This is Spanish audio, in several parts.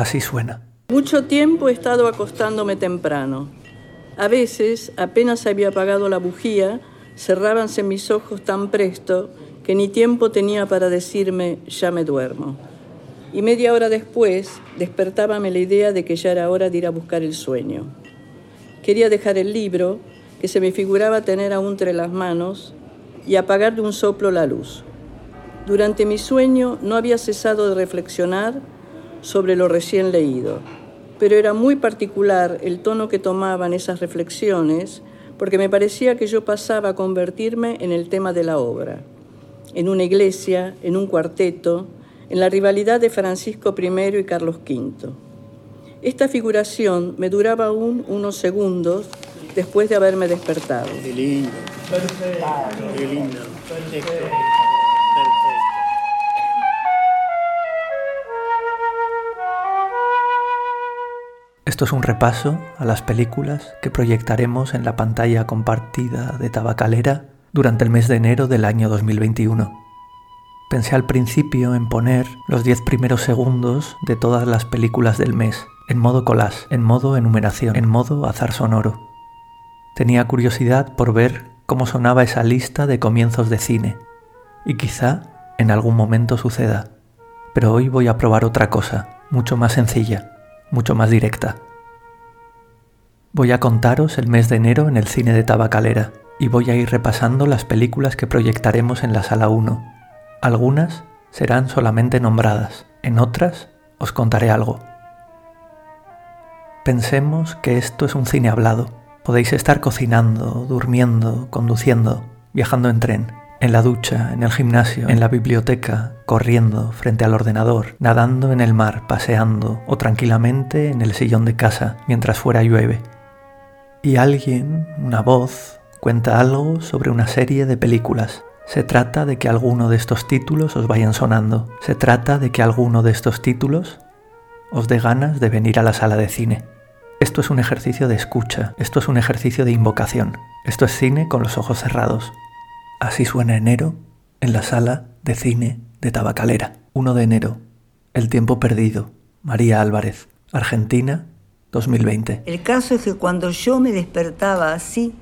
Así suena. Mucho tiempo he estado acostándome temprano. A veces, apenas había apagado la bujía, cerrábanse mis ojos tan presto que ni tiempo tenía para decirme ya me duermo. Y media hora después despertábame la idea de que ya era hora de ir a buscar el sueño. Quería dejar el libro, que se me figuraba tener aún entre las manos, y apagar de un soplo la luz. Durante mi sueño no había cesado de reflexionar sobre lo recién leído, pero era muy particular el tono que tomaban esas reflexiones porque me parecía que yo pasaba a convertirme en el tema de la obra, en una iglesia, en un cuarteto, en la rivalidad de Francisco I y Carlos V. Esta figuración me duraba aún unos segundos después de haberme despertado. Qué lindo. Perfecto. Qué lindo. Esto es un repaso a las películas que proyectaremos en la pantalla compartida de Tabacalera durante el mes de enero del año 2021. Pensé al principio en poner los 10 primeros segundos de todas las películas del mes, en modo collage, en modo enumeración, en modo azar sonoro. Tenía curiosidad por ver cómo sonaba esa lista de comienzos de cine, y quizá en algún momento suceda. Pero hoy voy a probar otra cosa, mucho más sencilla, mucho más directa. Voy a contaros el mes de enero en el cine de Tabacalera y voy a ir repasando las películas que proyectaremos en la sala 1 algunas serán solamente nombradas, en otras os contaré algo. Pensemos que esto es un cine hablado. Podéis estar cocinando, durmiendo, conduciendo, viajando en tren, en la ducha, en el gimnasio, en la biblioteca, corriendo frente al ordenador, nadando en el mar, paseando o tranquilamente en el sillón de casa mientras fuera llueve. Y alguien, una voz, cuenta algo sobre una serie de películas se trata de que alguno de estos títulos os vayan sonando. Se trata de que alguno de estos títulos os dé ganas de venir a la sala de cine. Esto es un ejercicio de escucha, esto es un ejercicio de invocación, esto es cine con los ojos cerrados. Así suena enero en la sala de cine de Tabacalera. 1 de enero, El tiempo perdido, María Álvarez, Argentina, 2020. El caso es que cuando yo me despertaba así,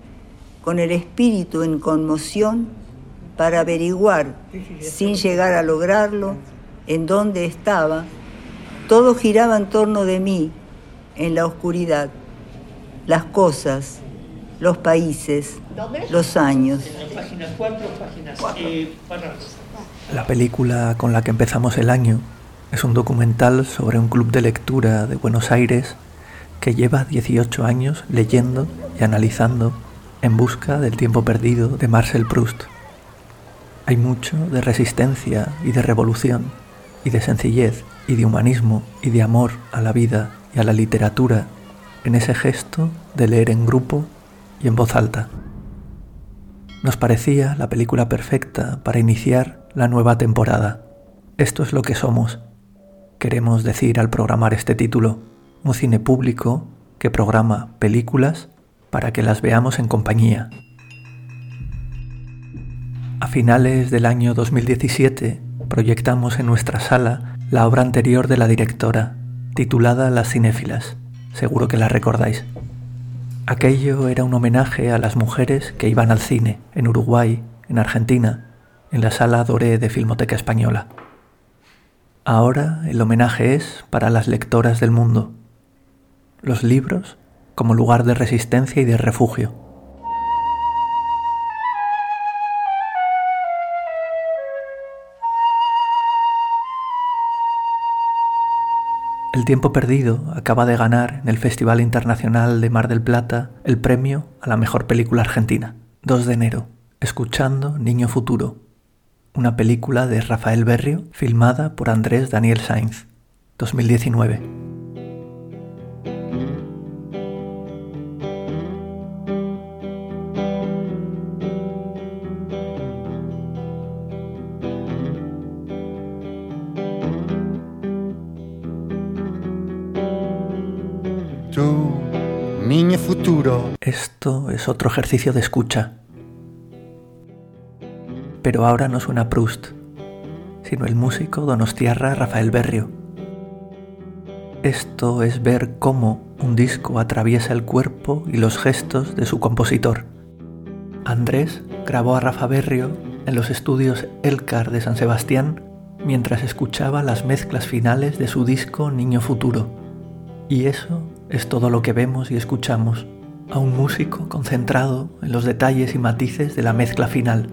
con el espíritu en conmoción, para averiguar, sin llegar a lograrlo, en dónde estaba, todo giraba en torno de mí, en la oscuridad. Las cosas, los países, los años. Eh, la película con la que empezamos el año es un documental sobre un club de lectura de Buenos Aires que lleva 18 años leyendo y analizando en busca del tiempo perdido de Marcel Proust. Hay mucho de resistencia y de revolución, y de sencillez, y de humanismo, y de amor a la vida y a la literatura en ese gesto de leer en grupo y en voz alta. Nos parecía la película perfecta para iniciar la nueva temporada. Esto es lo que somos, queremos decir al programar este título, un cine público que programa películas para que las veamos en compañía, a finales del año 2017 proyectamos en nuestra sala la obra anterior de la directora, titulada Las cinéfilas. Seguro que la recordáis. Aquello era un homenaje a las mujeres que iban al cine en Uruguay, en Argentina, en la sala Doré de Filmoteca Española. Ahora el homenaje es para las lectoras del mundo. Los libros como lugar de resistencia y de refugio El tiempo perdido acaba de ganar en el Festival Internacional de Mar del Plata el premio a la mejor película argentina. 2 de enero, escuchando Niño Futuro, una película de Rafael Berrio filmada por Andrés Daniel Sainz, 2019. Niño futuro. Esto es otro ejercicio de escucha. Pero ahora no suena Proust, sino el músico donostiarra Rafael Berrio. Esto es ver cómo un disco atraviesa el cuerpo y los gestos de su compositor. Andrés grabó a Rafa Berrio en los estudios Elcar de San Sebastián mientras escuchaba las mezclas finales de su disco Niño Futuro. Y eso es todo lo que vemos y escuchamos, a un músico concentrado en los detalles y matices de la mezcla final.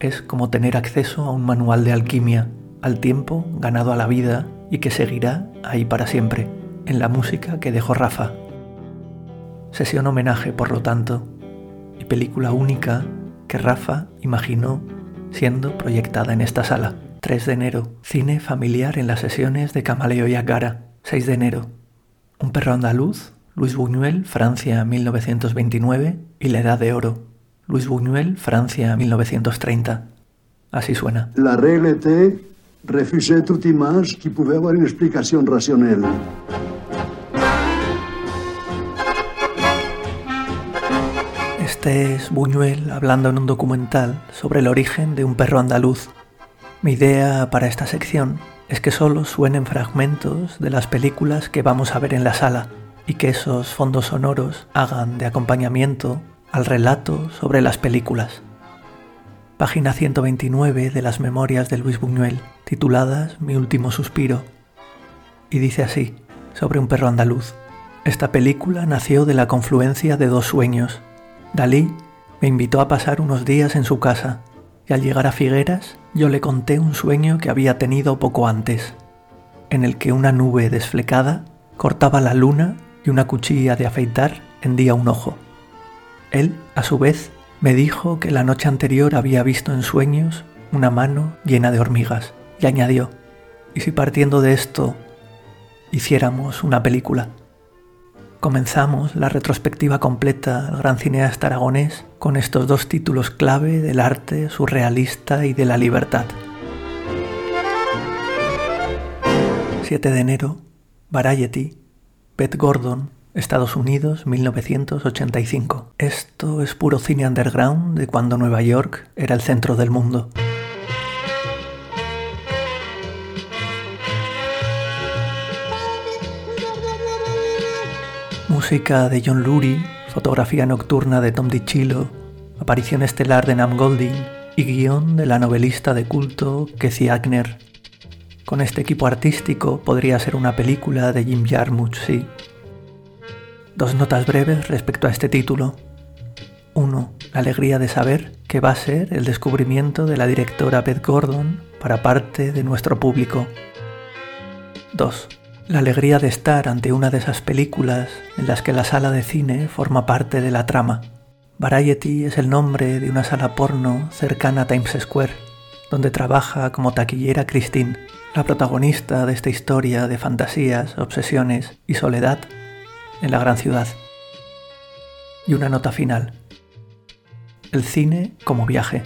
Es como tener acceso a un manual de alquimia, al tiempo ganado a la vida y que seguirá ahí para siempre, en la música que dejó Rafa. Sesión homenaje, por lo tanto, y película única que Rafa imaginó siendo proyectada en esta sala. 3 de enero, cine familiar en las sesiones de Camaleo y Agara. 6 de enero, Un perro andaluz, Luis Buñuel, Francia 1929 y La Edad de Oro. Luis Buñuel, Francia 1930. Así suena. La réalité refusait toute image qui pouvait avoir une explication rationnelle. Este es Buñuel hablando en un documental sobre el origen de un perro andaluz mi idea para esta sección es que solo suenen fragmentos de las películas que vamos a ver en la sala y que esos fondos sonoros hagan de acompañamiento al relato sobre las películas. Página 129 de las memorias de Luis Buñuel, tituladas Mi último suspiro. Y dice así, sobre un perro andaluz. Esta película nació de la confluencia de dos sueños. Dalí me invitó a pasar unos días en su casa y al llegar a Figueras yo le conté un sueño que había tenido poco antes, en el que una nube desflecada cortaba la luna y una cuchilla de afeitar hendía un ojo. Él, a su vez, me dijo que la noche anterior había visto en sueños una mano llena de hormigas y añadió, ¿y si partiendo de esto hiciéramos una película? Comenzamos la retrospectiva completa al gran cineasta aragonés con estos dos títulos clave del arte surrealista y de la libertad. 7 de enero, Variety, Beth Gordon, Estados Unidos, 1985. Esto es puro cine underground de cuando Nueva York era el centro del mundo. Música de John Lurie, fotografía nocturna de Tom DiCillo, aparición estelar de Nam Golding y guion de la novelista de culto Kessie Agner. Con este equipo artístico podría ser una película de Jim Jarmusch, sí. Dos notas breves respecto a este título. Uno, La alegría de saber que va a ser el descubrimiento de la directora Beth Gordon para parte de nuestro público. 2 la alegría de estar ante una de esas películas en las que la sala de cine forma parte de la trama. Variety es el nombre de una sala porno cercana a Times Square, donde trabaja como taquillera Christine, la protagonista de esta historia de fantasías, obsesiones y soledad en la gran ciudad. Y una nota final. El cine como viaje.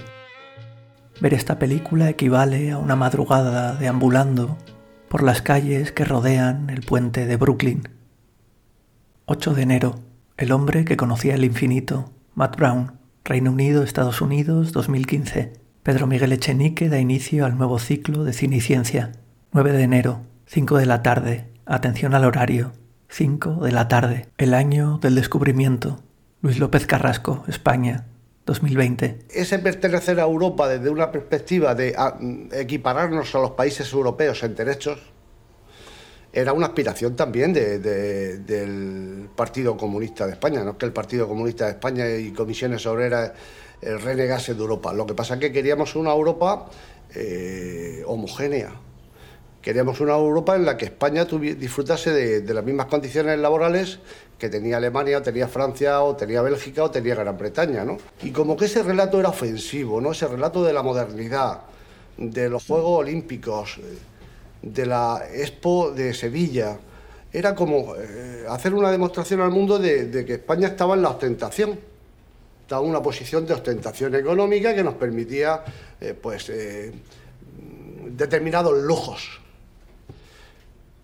Ver esta película equivale a una madrugada deambulando por las calles que rodean el puente de Brooklyn. 8 de enero. El hombre que conocía el infinito. Matt Brown. Reino Unido, Estados Unidos, 2015. Pedro Miguel Echenique da inicio al nuevo ciclo de cine y ciencia. 9 de enero. 5 de la tarde. Atención al horario. 5 de la tarde. El año del descubrimiento. Luis López Carrasco, España. 2020. Ese pertenecer a Europa desde una perspectiva de ah, equipararnos a los países europeos en derechos era una aspiración también del Partido Comunista de España. No es que el Partido Comunista de España y comisiones obreras renegasen de Europa. Lo que pasa es que queríamos una Europa eh, homogénea. Queríamos una Europa en la que España disfrutase de, las mismas condiciones laborales que tenía Alemania, o tenía Francia, o tenía Bélgica, o tenía Gran Bretaña, ¿no? Y como que ese relato era ofensivo, ¿no? Ese relato de la modernidad, de los Juegos Olímpicos, de la Expo de Sevilla, era como eh, hacer una demostración al mundo de, que España estaba en la ostentación, estaba en una posición de ostentación económica que nos permitía, eh, pues, eh, determinados lujos.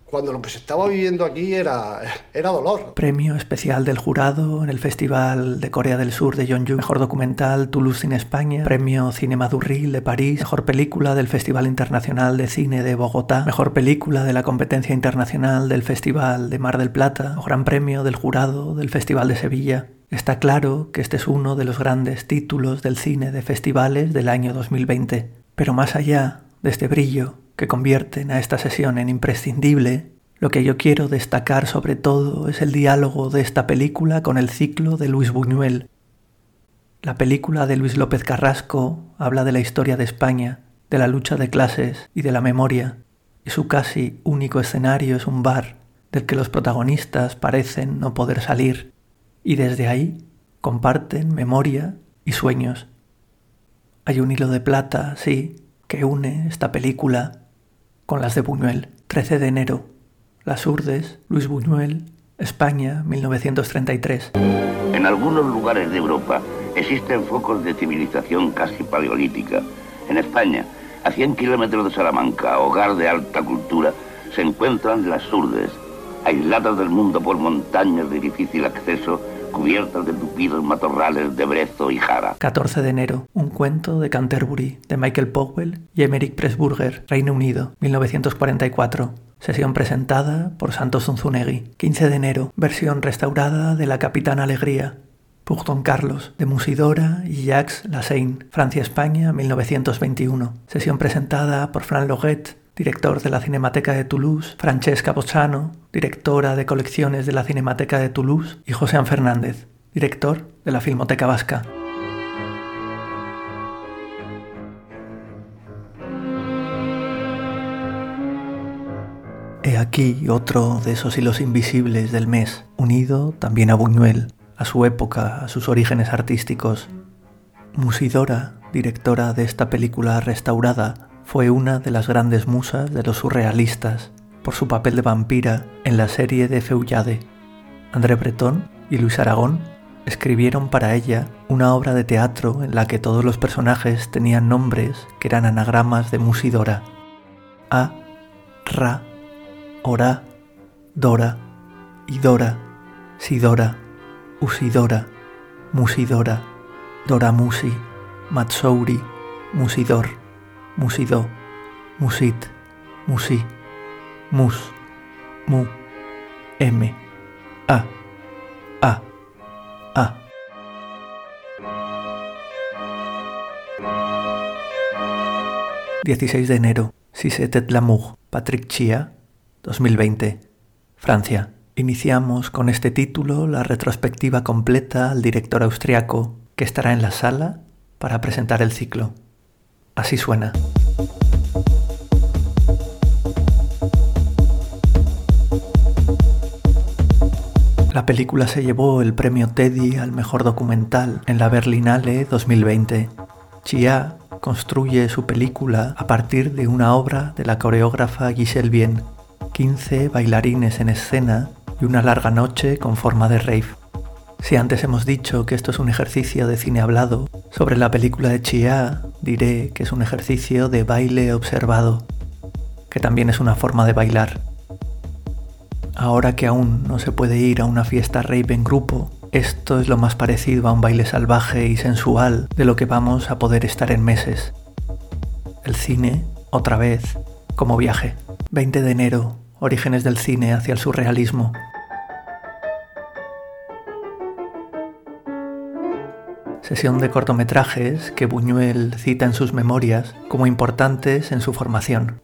Cuando lo que se estaba viviendo aquí era, era dolor. Premio especial del jurado en el Festival de Corea del Sur de Jeonju. Mejor documental Toulouse en España. Premio Cinema Durril de París. Mejor película del Festival Internacional de Cine de Bogotá. Mejor película de la competencia internacional del Festival de Mar del Plata. Gran premio del jurado del Festival de Sevilla. Está claro que este es uno de los grandes títulos del cine de festivales del año 2020. Pero más allá de este brillo que convierten a esta sesión en imprescindible, lo que yo quiero destacar sobre todo es el diálogo de esta película con el ciclo de Luis Buñuel. La película de Luis López Carrasco habla de la historia de España, de la lucha de clases y de la memoria, y su casi único escenario es un bar del que los protagonistas parecen no poder salir y desde ahí comparten memoria y sueños. Hay un hilo de plata, sí, que une esta película con las de Buñuel. 13 de enero, Las Urdes, Luis Buñuel, España, 1933. En algunos lugares de Europa existen focos de civilización casi paleolítica. En España, a 100 kilómetros de Salamanca, hogar de alta cultura, se encuentran las Urdes, aisladas del mundo por montañas de difícil acceso cubiertas de tupidos matorrales de brezo y jara. 14 de enero, un cuento de Canterbury, de Michael Powell y Emerick Pressburger, Reino Unido, 1944. Sesión presentada por Santos Zunzunegui. 15 de enero, versión restaurada de La Capitana Alegría, Don Carlos, de Musidora y Jacques Lassagne, Francia-España, 1921. Sesión presentada por Fran Loguet, director de la Cinemateca de Toulouse, Francesca Bozzano, directora de colecciones de la Cinemateca de Toulouse, y José Fernández, director de la Filmoteca Vasca. He aquí otro de esos hilos invisibles del mes, unido también a Buñuel, a su época, a sus orígenes artísticos. Musidora, directora de esta película restaurada, fue una de las grandes musas de los surrealistas por su papel de vampira en la serie de Feuillade. André Breton y Luis Aragón escribieron para ella una obra de teatro en la que todos los personajes tenían nombres que eran anagramas de Musidora. A, Ra, Ora, Dora, Idora, Sidora, Usidora, Musidora, Dora Musi, Matsouri, Musidor. Musidó, Musit, Musi, Mus, Mu, M, A, A, A. ...16 de enero... ...Sisetet Lamour... ...Patrick Chia... ...2020... ...Francia... Iniciamos con este título la retrospectiva completa al director austriaco que estará en la sala para presentar el ciclo. Así suena. La película se llevó el premio Teddy al mejor documental en la Berlinale 2020. Chia construye su película a partir de una obra de la coreógrafa Giselle Bien, 15 bailarines en escena y una larga noche con forma de rave. Si antes hemos dicho que esto es un ejercicio de cine hablado, sobre la película de Chia diré que es un ejercicio de baile observado, que también es una forma de bailar. Ahora que aún no se puede ir a una fiesta rave en grupo, esto es lo más parecido a un baile salvaje y sensual de lo que vamos a poder estar en meses. El cine, otra vez, como viaje. 20 de enero, orígenes del cine hacia el surrealismo. Sesión de cortometrajes que Buñuel cita en sus memorias como importantes en su formación,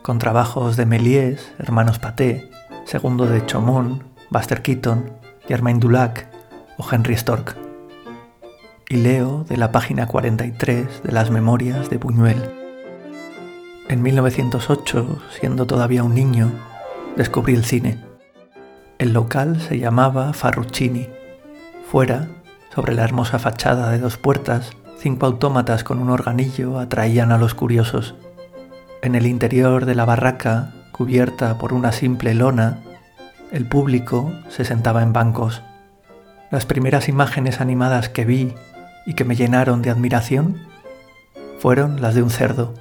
con trabajos de Méliès, Hermanos Paté, Segundo de Chomón, Buster Keaton, Germain Dulac o Henry Stork. Y leo de la página 43 de las memorias de Buñuel. En 1908, siendo todavía un niño, descubrí el cine. El local se llamaba Farruccini. Fuera sobre la hermosa fachada de dos puertas, cinco autómatas con un organillo atraían a los curiosos. En el interior de la barraca, cubierta por una simple lona, el público se sentaba en bancos. Las primeras imágenes animadas que vi y que me llenaron de admiración fueron las de un cerdo.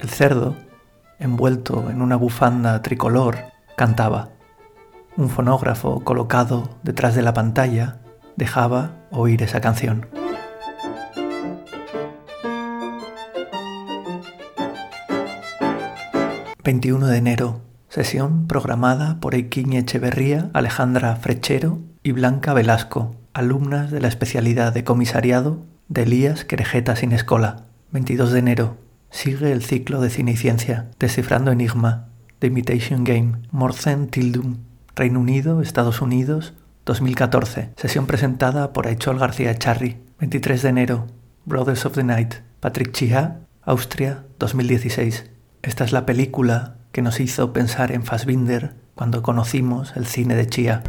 El cerdo envuelto en una bufanda tricolor, cantaba. Un fonógrafo colocado detrás de la pantalla dejaba oír esa canción. 21 de enero, sesión programada por Eiquiñe Echeverría, Alejandra Frechero y Blanca Velasco, alumnas de la especialidad de comisariado de Elías Querejeta Sin Escola. 22 de enero, sigue el ciclo de cine y ciencia, Descifrando Enigma, The Imitation Game, Morzen Tildum, Reino Unido, Estados Unidos, 2014, sesión presentada por Aichol García Charri. 23 de enero, Brothers of the Night, Patrick Chiha, Austria, 2016. Esta es la película que nos hizo pensar en Fassbinder cuando conocimos el cine de Chia.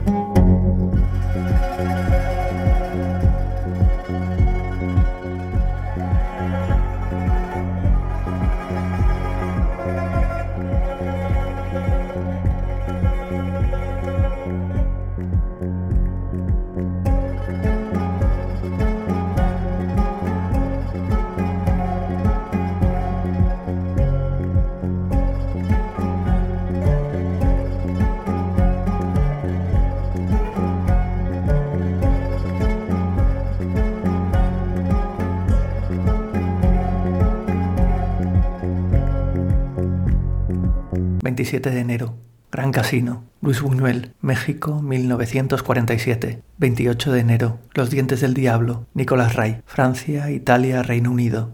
27 de enero, Gran Casino, Luis Buñuel, México, 1947. 28 de enero, Los dientes del diablo, Nicolás Ray, Francia, Italia, Reino Unido,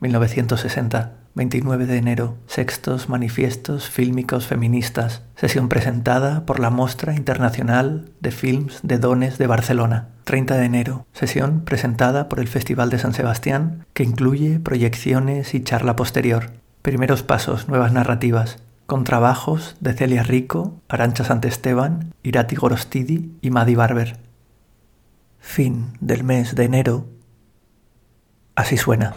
1960. 29 de enero, Sextos Manifiestos Fílmicos Feministas, sesión presentada por la Mostra Internacional de Films de Dones de Barcelona. 30 de enero, sesión presentada por el Festival de San Sebastián, que incluye proyecciones y charla posterior. Primeros pasos, nuevas narrativas, con trabajos de Celia Rico, Arancha Santesteban, Irati Gorostidi y Madi Barber. Fin del mes de enero. Así suena.